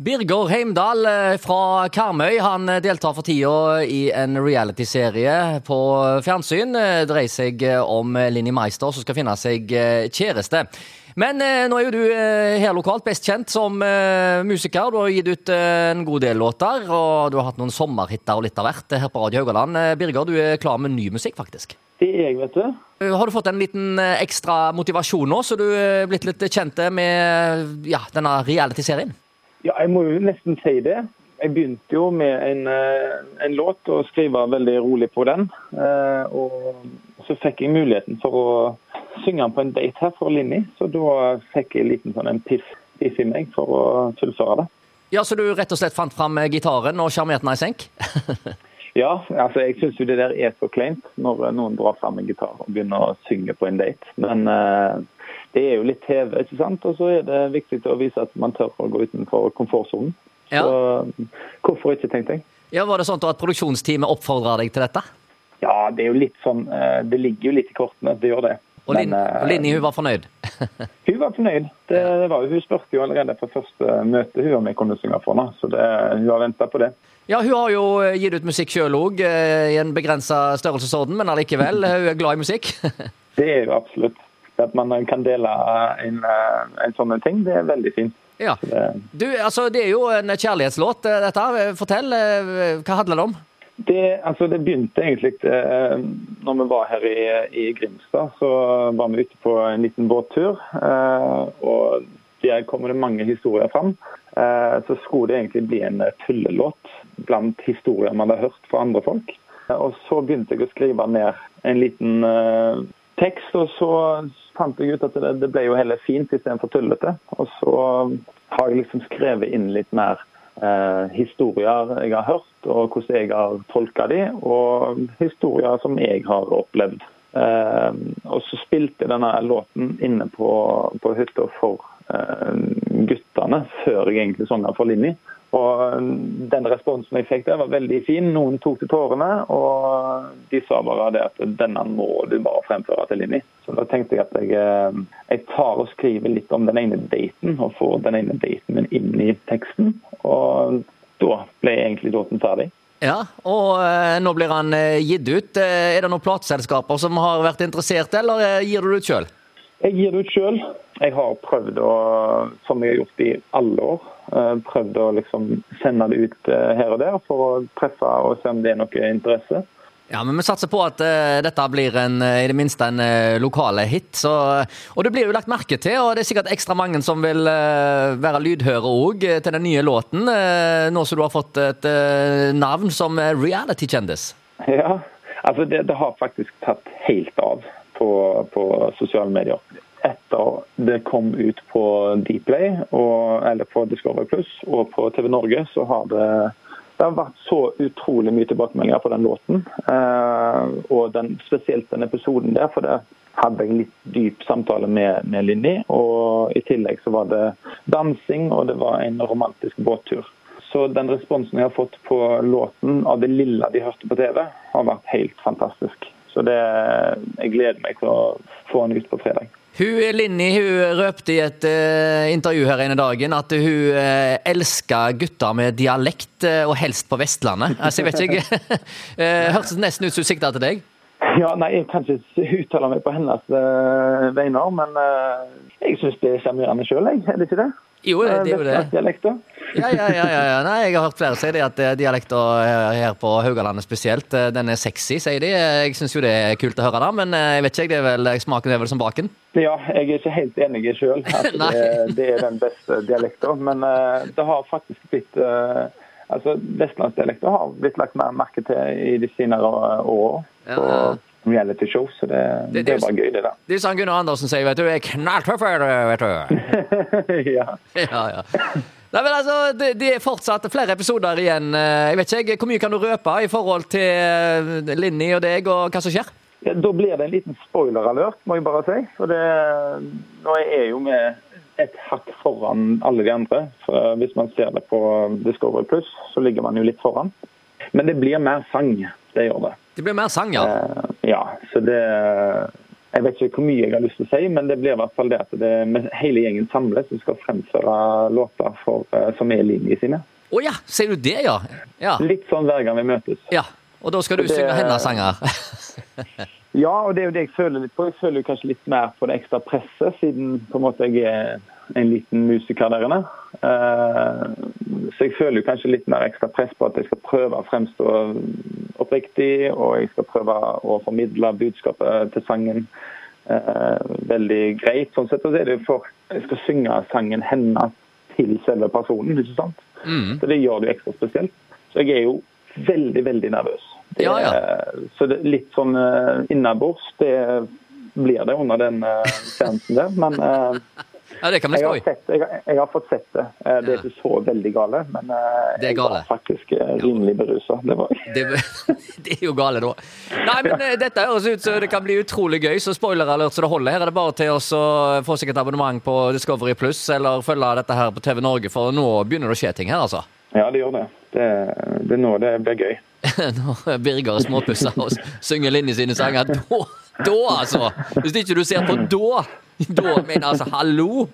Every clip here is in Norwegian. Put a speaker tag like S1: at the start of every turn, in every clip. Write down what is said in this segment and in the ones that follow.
S1: Birger Heimdal eh, fra Karmøy han eh, deltar for tida i en realityserie på fjernsyn. Det dreier seg om Linni Meister som skal finne seg kjæreste. Men nå er jo du her lokalt best kjent som musiker. Du har gitt ut en god del låter, og du har hatt noen sommerhitter og litt av hvert her på Radio Haugaland. Birger, du er klar med ny musikk, faktisk?
S2: Det er jeg, vet du.
S1: Har du fått en liten ekstra motivasjon nå, så du er blitt litt kjent med ja, denne reality-serien?
S2: Ja, jeg må jo nesten si det. Jeg begynte jo med en, eh, en låt og skrive veldig rolig på den. Eh, og så fikk jeg muligheten for å synge den på en date her for Linni, så da fikk jeg en liten sånn en piff, piff i meg for å fullføre det.
S1: Ja, Så du rett og slett fant fram gitaren og sjarmerte den i senk?
S2: ja, altså jeg syns jo det der er så kleint når noen drar fram en gitar og begynner å synge på en date. Men uh, det er jo litt TV, ikke sant. Og så er det viktig å vise at man tør å gå utenfor komfortsonen. Ja. Så hvorfor ikke, tenkte jeg.
S1: Ja, Var det sånn at produksjonsteamet oppfordra deg til dette?
S2: Ja, det er jo litt sånn eh, Det ligger jo litt i kortene, det gjør det.
S1: Og Lin, eh, Linni, hun var fornøyd?
S2: hun var fornøyd. Det, det var, hun spurte jo allerede på første møte hun om jeg kunne synge for henne, så det, hun har venta på det.
S1: Ja, Hun har jo gitt ut musikk sjøl òg, i en begrensa størrelsesorden, men allikevel. Hun er glad i musikk?
S2: det er hun absolutt. At man kan dele en, eh, en sånn ting, det er veldig fint.
S1: Ja. Du, altså, det er jo en kjærlighetslåt, eh, dette. Fortell, eh, hva handler det om?
S2: Det, altså, det begynte egentlig eh, når vi var her i, i, Grimstad. Så var vi ute på en liten båttur. Eh, og Der kommer det mange historier fram. Eh, så skulle det egentlig bli en tullelåt blant historier man hadde hørt fra andre folk. Og så begynte jeg å skrive ned en liten tekst, og så fant jeg ut at det, det ble jo heller fint istedenfor tullete. Og så har jeg liksom skrevet inn litt mer eh, historier jeg har hørt, og hvordan jeg har tolka de, og historier som jeg har opplevd. Eh, og så spilte denne låten inne på, på hytta for eh, guttene, før jeg egentlig sang den for Linni. Og Den responsen jeg fikk der var veldig fin. Noen tok til tårene, og de sa bare det at denne må du bare fremføre til Linni. Så da tenkte jeg at jeg, eh, jeg, tar og skriver litt om den ene daten, og får den ene daten min inn i teksten. Og da ble egentlig låten ferdig.
S1: Ja, og eh, nå blir han eh, gitt ut. Er det noen plateselskaper som har vært interessert, eller gir du det ut sjøl?
S2: Jeg gir det ut sjøl. Jeg har prøvd å, som jeg har gjort i alle år, prøvd å liksom sende det ut her og der for å treffe og se om det er noe interesse.
S1: Ja, men Vi satser på at uh, dette blir en, i det minste en uh, lokale hit. Så, og Det blir jo lagt merke til, og det er sikkert ekstra mange som vil uh, være lydhøre òg til den nye låten. nå som du har fått et navn som reality-kjendis.
S2: Ja, altså det, det, har faktisk tatt helt av på, på sosiale medier etter det kom ut på Dplay, og, eller på Discovery Pluss og på TV Norge, så har det, det har vært så utrolig mye tilbakemeldinger på den låten. Eh, og den, spesielt den episoden der, for det hadde jeg litt dyp samtale med, med Linni. Og i tillegg så var det dansing, og det var en romantisk båttur. Så den responsen jeg har fått på låten av det lille de hørte på TV, har vært helt fantastisk. Så det, jeg gleder meg til å få den ut på fredag.
S1: Hun, Linni hun røpte i et uh, intervju her ene dagen at hun uh, elsker gutter med dialekt, uh, og helst på Vestlandet. Altså, jeg vet ikke, uh, Hørtes nesten ut som hun sikta til deg?
S2: Ja, nei, Jeg kan ikke uttale meg på hennes vegne, men jeg syns det er sjarmerende sjøl, er det ikke det?
S1: Jo, det, det er jo det. Ja, ja, ja, ja, Nei, Jeg har hørt flere si det, at dialekter her på Haugalandet spesielt, den er sexy, sier de. Jeg syns jo det er kult å høre det, men jeg vet ikke, det er vel, smaken er vel som baken?
S2: Ja, jeg er ikke helt enig sjøl at det, det, er den beste dialekten. Men det har faktisk blitt altså Vestlandsdialekter har blitt lagt mer merke til i de senere åra. Ja, ja reality show, så det, det, det, var gøy, det der.
S1: Det er sånn Gunnar Andersen sier, vet du. Jeg er knalltøff, vet du.
S2: ja.
S1: ja, ja. Nei, men altså, det, det, er fortsatt flere episoder igjen. Jeg vet ikke, Hvor mye kan du røpe i forhold til eh, Linni og deg, og hva som skjer?
S2: Ja, da blir det en liten spoiler-alert, må jeg bare si. For det, nå er jo vi et hakk foran alle de andre. For hvis man ser det på Discovery Pluss, så ligger man jo litt foran. Men det blir mer sang. Det gjør det.
S1: Det blir mer sang, ja?
S2: Eh, ja. Så det Jeg vet ikke hvor mye jeg har lyst til å si, men det blir i hvert fall det at det er hele gjengen samles som skal fremføre låter for, eh, som er linje sine.
S1: Å oh, ja, sier du det, ja? ja?
S2: Litt sånn hver gang vi møtes.
S1: Ja, Og da skal du det, synge hennes sanger?
S2: ja, og det er jo det jeg føler litt på. Jeg føler kanskje litt mer på det ekstra presset, siden på en måte jeg er en liten musiker der inne. Uh, så jeg føler kanskje litt mer ekstra press på at jeg skal prøve å fremstå oppriktig, og jeg skal prøve å formidle budskapet til sangen uh, veldig greit. sånn sett, Og så er det for jeg skal synge sangen hennes til selve personen. ikke sant? Mm. Så det gjør det jo ekstra spesielt. Så jeg er jo veldig, veldig nervøs. Det, ja, ja. Så det litt sånn uh, innabords. Det blir det under den uh, seansen der. Men
S1: ja, det kan vi
S2: jeg, har sett, jeg, jeg, har fått sett det. Det er ikke så veldig gale, men jeg var faktisk rimelig berusa. Det,
S1: det, det, er jo gale, da. Nei, men dette høres ut som det kan bli utrolig gøy, så spoiler alert så det holder. Her er det bare til å få seg et abonnement på Discovery Pluss eller følge dette her på TV Norge, for nå begynner det å skje ting her, altså.
S2: Ja, det gjør det. Det, det er nå det blir gøy.
S1: Når Birger småpusser og synger Linni sine sanger. Da, da, altså! Hvis ikke du ser på da, da mener altså hallo!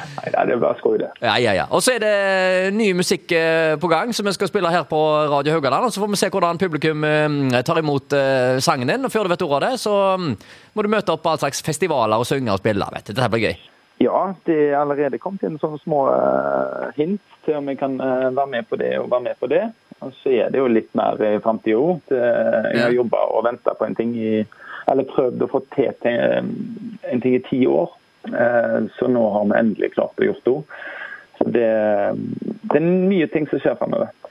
S2: Nei, det er bare skoj, det.
S1: Ja, ja, ja. Og så er det ny musikk eh, på gang som vi skal spille her på Radio Haugaland. Og så får vi se hvordan publikum eh, tar imot eh, sangen din. Og før du vet ordet av det, så mm, må du møte opp på all slags festivaler og synge og spille. vet du. Dette blir gøy.
S2: Ja, det er allerede kommet inn sånne små hint til om jeg kan være med på det og være med på det. Og så er det jo litt mer i framtida òg. Jeg har jobba og venta på en ting i Eller prøvd å få til, en ting i ti år. Uh, så nå har vi endelig klart å gjort det. Så det, det er mye ting som skjer framover.